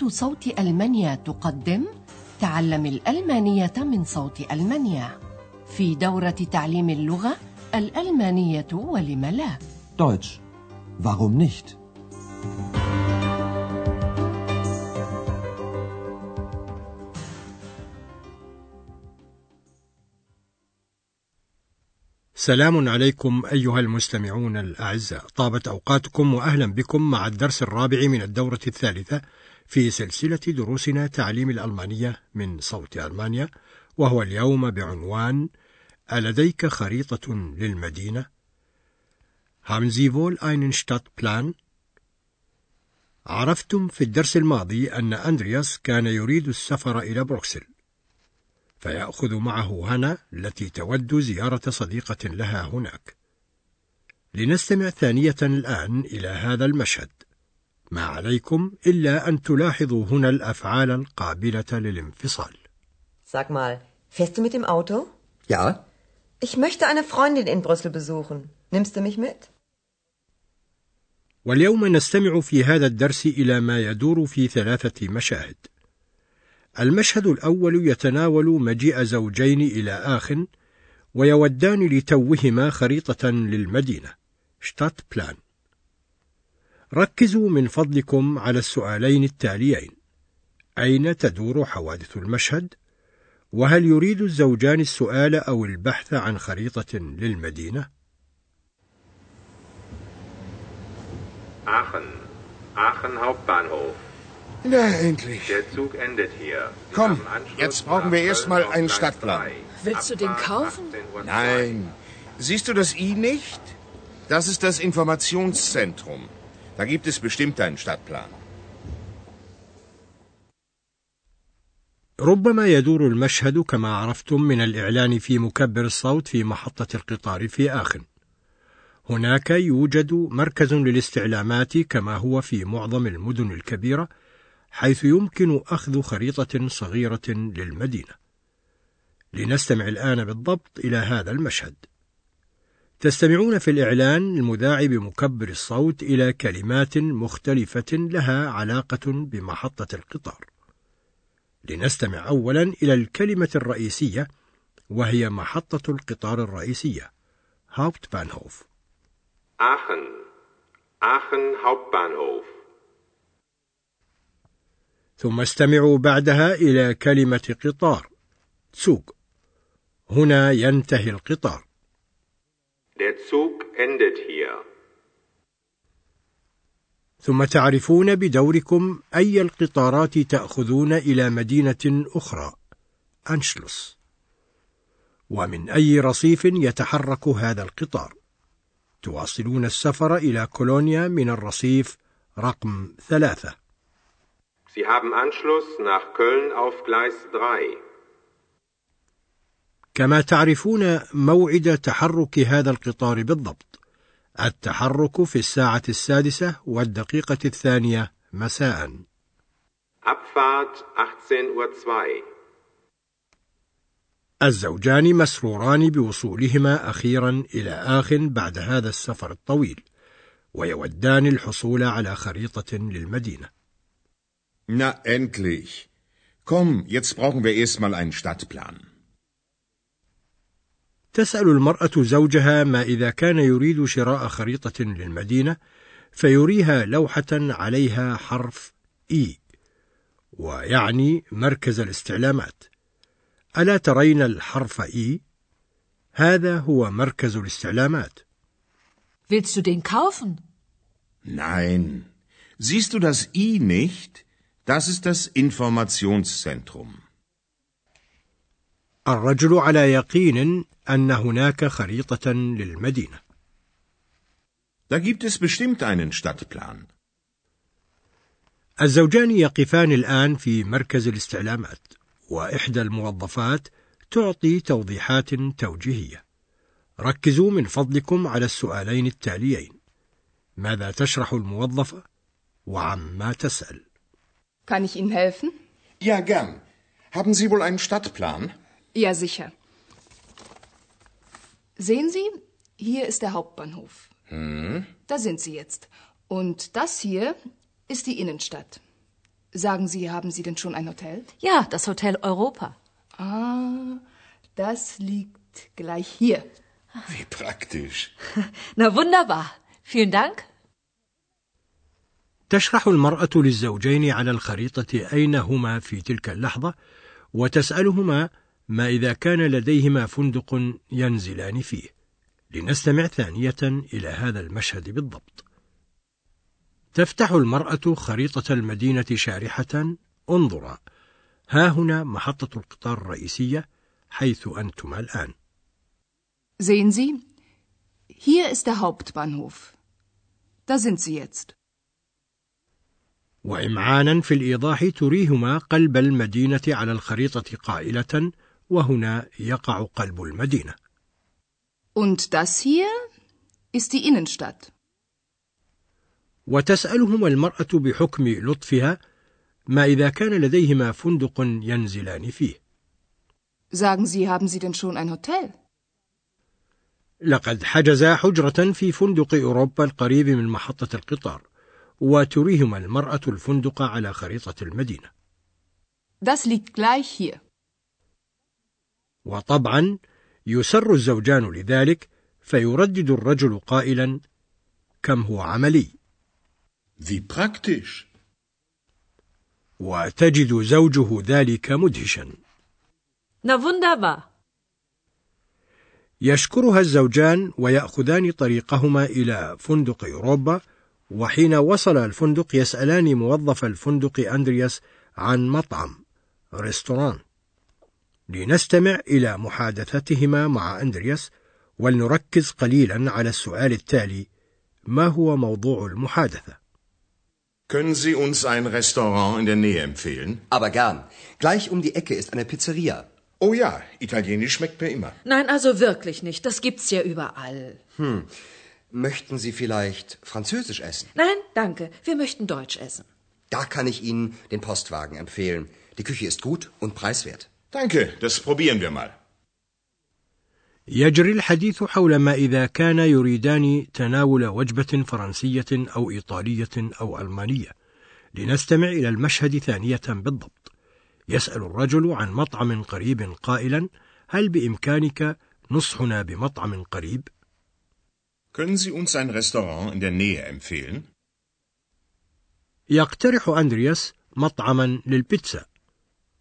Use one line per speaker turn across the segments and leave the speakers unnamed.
إذاعة صوت ألمانيا تقدم تعلم الألمانية من صوت ألمانيا في دورة تعليم اللغة الألمانية ولم لا
Deutsch. Warum nicht?
سلام عليكم أيها المستمعون الأعزاء طابت أوقاتكم وأهلا بكم مع الدرس الرابع من الدورة الثالثة في سلسلة دروسنا تعليم الألمانية من صوت ألمانيا وهو اليوم بعنوان ألديك خريطة للمدينة؟ Haben Sie wohl einen Stadtplan? عرفتم في الدرس الماضي أن أندرياس كان يريد السفر إلى بروكسل فيأخذ معه هنا التي تود زيارة صديقة لها هناك. لنستمع ثانية الآن إلى هذا المشهد. ما عليكم إلا أن تلاحظوا هنا الأفعال القابلة للانفصال.
Sag mal, fährst du mit dem Auto?
Ja,
Ich möchte eine Freundin in Brüssel besuchen. Nimmst du mich mit?
واليوم نستمع في هذا الدرس إلى ما يدور في ثلاثة مشاهد. المشهد الأول يتناول مجيء زوجين إلى آخ ويودان لتوهما خريطة للمدينة شتات بلان ركزوا من فضلكم على السؤالين التاليين أين تدور حوادث المشهد؟ وهل يريد الزوجان السؤال أو البحث عن خريطة للمدينة؟
Aachen. Aachen Hauptbahnhof.
na endlich.
Der Zug endet hier. Sie
Komm, jetzt brauchen wir erst
Köln
mal
auf
einen Stadtplan.
3.
Willst du den kaufen?
18.02 Uhr.
Nein. Siehst du das I nicht? Das ist das Informationszentrum. Da gibt es bestimmt einen Stadtplan.
ربما يدور المشهد كما عرفتم من الإعلان في مكبر الصوت في محطة القطار في آخن. هناك يوجد مركز للاستعلامات كما هو في معظم المدن الكبيرة، حيث يمكن أخذ خريطة صغيرة للمدينة. لنستمع الآن بالضبط إلى هذا المشهد. تستمعون في الإعلان المذاع بمكبر الصوت إلى كلمات مختلفة لها علاقة بمحطة القطار. لنستمع أولا إلى الكلمة الرئيسية وهي محطة القطار الرئيسية Hauptbahnhof
Aachen. Aachen Hauptbahnhof.
ثم استمعوا بعدها إلى كلمة قطار Zug هنا ينتهي القطار
Der Zug endet hier.
ثم تعرفون بدوركم أي القطارات تأخذون إلى مدينة أخرى أنشلوس ومن أي رصيف يتحرك هذا القطار تواصلون السفر إلى كولونيا من الرصيف رقم ثلاثة
Sie haben Anschluss nach Köln auf Gleis 3.
كما تعرفون موعد تحرك هذا القطار بالضبط التحرك في الساعة السادسة والدقيقة الثانية مساءً
Abfahrt 18.02 Uhr.
الزوجان مسروران بوصولهما أخيرا إلى آخ بعد هذا السفر الطويل ويودان الحصول على خريطة للمدينة
Na endlich. Komm, jetzt brauchen wir erst mal einen Stadtplan.
تسأل المرأة زوجها ما إذا كان يريد شراء خريطة للمدينة فيريها لوحة عليها حرف إي ويعني مركز الاستعلامات ألا ترين الحرف إي؟ هذا هو مركز الاستعلامات
Willst du den kaufen?
Nein. Siehst du das I nicht? Das ist das Informationszentrum.
الرجل على يقين أن هناك خريطة للمدينة
Da gibt es bestimmt einen Stadtplan.
الزوجان يقفان الآن في مركز الاستعلامات وإحدى الموظفات تعطي توضيحات توجيهية ركزوا من فضلكم على السؤالين التاليين ماذا تشرح الموظفة وعما تسأل
Kann ich Ihnen helfen?
Ja, gern. Haben Sie wohl einen Stadtplan?
Ja, sicher. Sehen Sie, hier ist der Hauptbahnhof. Da sind Sie jetzt. Und das hier ist die Innenstadt. Sagen Sie, haben Sie denn schon ein Hotel?
Ja, das Hotel Europa.
Ah, das liegt gleich hier.
Wie praktisch.
Na wunderbar. Vielen Dank.
تشرح المرأة للزوجين على الخريطة أين هما في تلك اللحظة وتسألهما ما إذا كان لديهما فندق ينزلان فيه. لنستمع ثانية إلى هذا المشهد بالضبط. تفتح المرأة خريطة المدينة شارحة. انظرا ها هنا محطة القطار الرئيسية حيث أنتما الآن.
Sehen Sie, hier ist der Hauptbahnhof. Da sind Sie jetzt.
وإمعانا في الإيضاح تريهما قلب المدينة على الخريطة قائلة وهنا يقع قلب المدينة
Und das hier ist die Innenstadt.
وتسألهما المرأة بحكم لطفها ما إذا كان لديهما فندق ينزلان فيه
Sagen Sie, haben Sie denn schon ein Hotel?
لقد حجزا حجرة في فندق أوروبا القريب من محطة القطار وتريهما المرأة الفندق على خريطة المدينة
Das liegt gleich hier.
وطبعا يسر الزوجان لذلك فيردد الرجل قائلا كم هو عملي
Wie praktisch.
وتجد زوجه ذلك مدهشا
Na wunderbar.
يشكرها الزوجان ويأخذان طريقهما إلى فندق أوروبا وحين وصل الفندق يسألان موظف الفندق أندرياس عن مطعم ريستوران لنستمع إلى محادثتهما مع أندرياس ولنركز قليلا على السؤال التالي ما هو موضوع المحادثة؟
Können Sie uns ein Restaurant in der Nähe empfehlen?
Aber gern. Gleich um die Ecke ist eine Pizzeria.
Oh ja, Italienisch schmeckt mir immer.
Nein, also wirklich nicht. Das gibt's ja überall.
Hm. Möchten Sie vielleicht Französisch essen?
Nein, danke. Wir möchten Deutsch essen.
Da kann ich Ihnen den Postwagen empfehlen. Die Küche ist gut und preiswert.
Danke, das probieren wir mal.
يجري الحديث حول ما إذا كان يريدان تناول وجبة فرنسية أو إيطالية أو ألمانية لنستمع إلى المشهد ثانية بالضبط يسأل الرجل عن مطعم قريب قائلا هل بإمكانك نصحنا بمطعم قريب؟
Können Sie uns ein Restaurant in der Nähe empfehlen?
يقترح أندرياس مطعما للبيتزا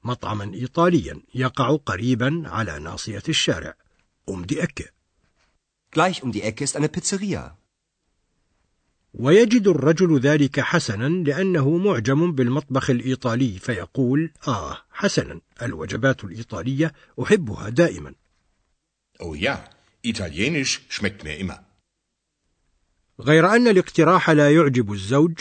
مطعما إيطاليا يقع قريبا على ناصية الشارع um die Ecke
Gleich um die Ecke ist eine Pizzeria.
ويجد الرجل ذلك حسنا لأنه معجم بالمطبخ الإيطالي فيقول آه حسنا الوجبات الإيطالية أحبها دائما
Oh ja, Italienisch schmeckt mir immer.
غير أن الاقتراح لا يعجب الزوج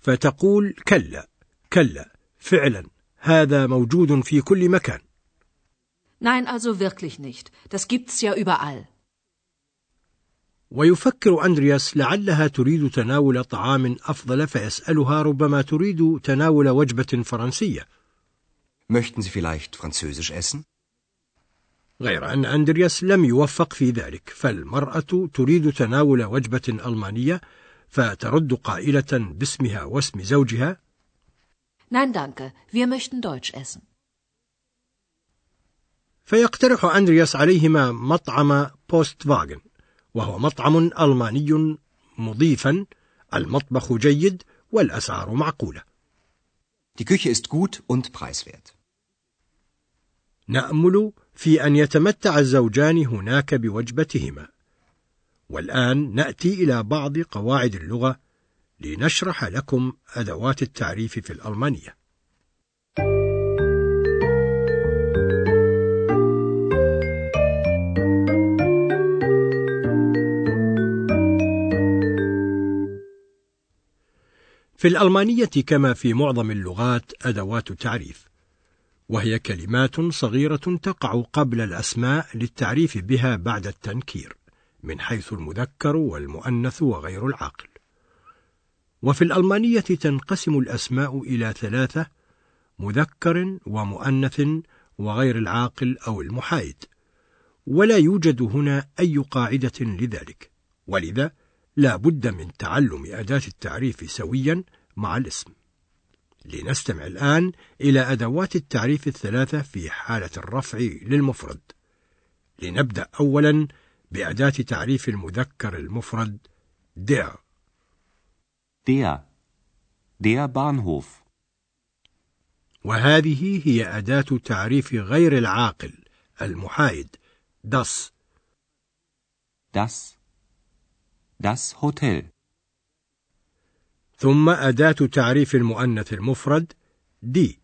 فتقول كلا كلا فعلا هذا موجود في كل مكان
Nein, also wirklich nicht. Das gibt's ja überall.
ويفكر أندرياس لعلها تريد تناول طعام أفضل فيسألها ربما تريد تناول وجبة فرنسية
Möchten Sie vielleicht Französisch essen?
غير أن أندرياس لم يوفق في ذلك فالمرأة تريد تناول وجبة ألمانية فترد قائلة باسمها واسم زوجها
Nein, danke. Wir möchten Deutsch essen.
فيقترح أندرياس عليهما مطعم بوست فاغن وهو مطعم ألماني مضيفا المطبخ جيد والأسعار معقولة
Die Küche ist gut und preiswert.
نأمل في أن يتمتع الزوجان هناك بوجبتهما والآن نأتي إلى بعض قواعد اللغة لنشرح لكم أدوات التعريف في الألمانية. في الألمانية كما في معظم اللغات أدوات تعريف وهي كلمات صغيرة تقع قبل الأسماء للتعريف بها بعد التنكير من حيث المذكر والمؤنث وغير العاقل. وفي الألمانية تنقسم الأسماء إلى ثلاثة مذكر ومؤنث وغير العاقل أو المحايد ولا يوجد هنا أي قاعدة لذلك ولذا لا بد من تعلم أداة التعريف سويا مع الاسم لنستمع الآن إلى أدوات التعريف الثلاثة في حالة الرفع للمفرد. لنبدأ أولا بأداة تعريف المذكر المفرد der.
Der. Der Bahnhof.
وهذه هي أداة تعريف غير العاقل المحايد das.
Das. Das Hotel.
ثم أداة تعريف المؤنث المفرد die.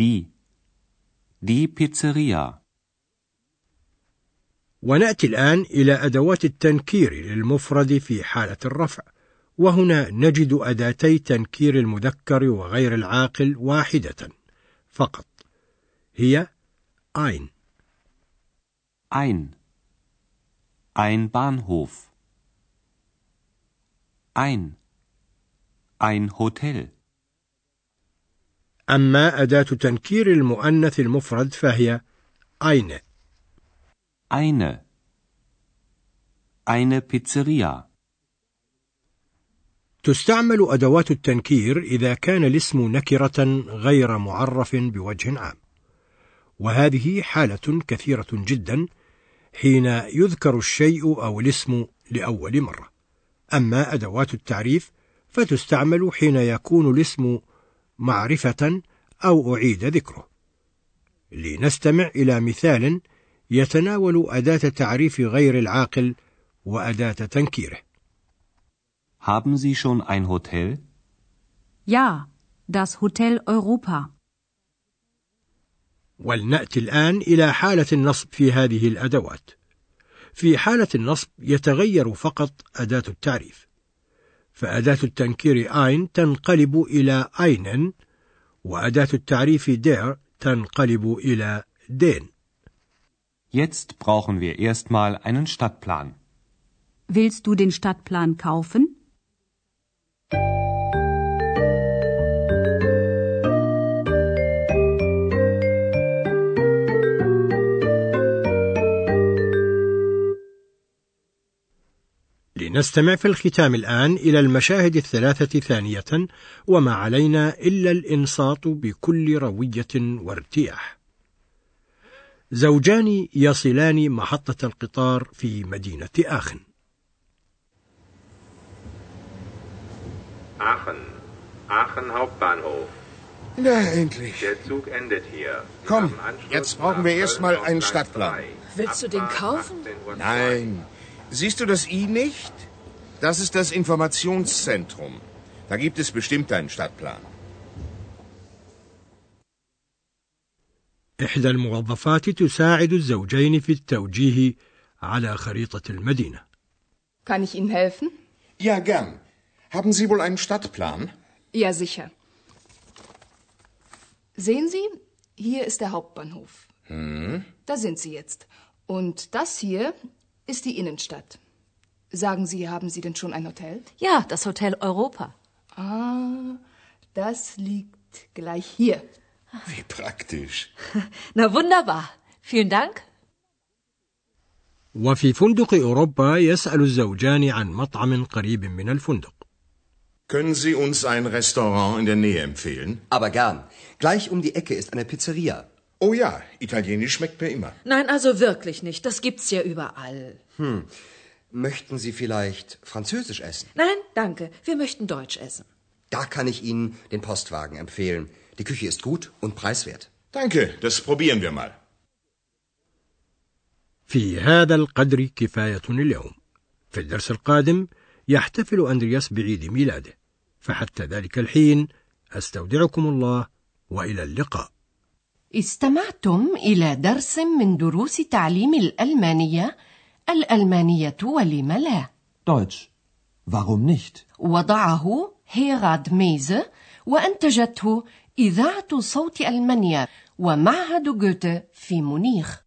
Die. Die Pizzeria.
ونأتي الآن إلى أدوات التنكير للمفرد في حالة الرفع وهنا نجد أداتي تنكير المذكر وغير العاقل واحدة فقط هي ein
Ein. Ein Bahnhof. Ein. Ein Hotel.
أما أداة تنكير المؤنث المفرد فهي eine
Eine. Eine Pizzeria.
تستعمل أدوات التنكير إذا كان الاسم نكرة غير معرف بوجه عام. وهذه حالة كثيرة جدا حين يذكر الشيء أو الاسم لأول مرة. أما أدوات التعريف فتستعمل حين يكون الاسم معرفة أو أعيد ذكره. لنستمع إلى مثال يتناول أداة تعريف غير العاقل وأداة تنكيره.
Haben Sie schon ein Hotel?
Ja, das Hotel Europa.
ولنأتي الآن إلى حالة النصب في هذه الأدوات. في حالة النصب يتغير فقط أداة التعريف. فأداة التنكير ein تنقلب إلى einen وأداة التعريف der تنقلب إلى den.
Jetzt brauchen wir erstmal einen Stadtplan.
Willst du den Stadtplan kaufen?
نستمع في الختام الآن إلى المشاهد الثلاثة ثانية وما علينا إلا الإنصات بكل روية وارتياح زوجان يصلان محطة القطار في مدينة آخن
آخن آخن Hauptbahnhof
Na endlich.
Der Zug endet hier.
Komm, jetzt brauchen wir erstmal einen Stadtplan.
Willst du den kaufen?
Nein, Siehst du das I nicht? Das ist das Informationszentrum. Da gibt es bestimmt einen Stadtplan.
إحدى الموظفات تساعد الزوجين في التوجيه على خريطة المدينة.
Kann ich Ihnen helfen?
Ja, gern. Haben Sie wohl einen Stadtplan?
Ja, sicher. Sehen Sie, hier ist der Hauptbahnhof. Da sind Sie jetzt. Und das hier ist die Innenstadt. Sagen Sie, haben Sie denn schon ein Hotel?
Ja, das Hotel Europa.
Ah, das liegt gleich hier.
Wie praktisch.
Na wunderbar. Vielen Dank.
وفي فندق أوروبا يسأل الزوجان عن مطعم قريب من الفندق.
Können Sie uns ein Restaurant in der Nähe empfehlen?
Aber gern. Gleich um die Ecke ist eine Pizzeria.
Oh ja, italienisch schmeckt mir immer.
Nein, also wirklich nicht. Das gibt's ja überall.
Möchten Sie vielleicht Französisch essen?
Nein, danke. Wir möchten Deutsch essen.
Da kann ich Ihnen den Postwagen empfehlen. Die Küche ist gut und preiswert.
Danke, das probieren wir mal.
في هذا القدر كفاية اليوم. في الدرس القادم يحتفل أندرياس بعيد ميلاده، فحتى ذلك الحين أستودعكم الله وإلى اللقاء.
استمعتم إلى درس من دروس تعليم الألمانية الألمانية ولم لا
Deutsch. Warum nicht?
وضعه هيراد ميزة وأنتجته إذاعة صوت ألمانيا ومعهد جوته في مونيخ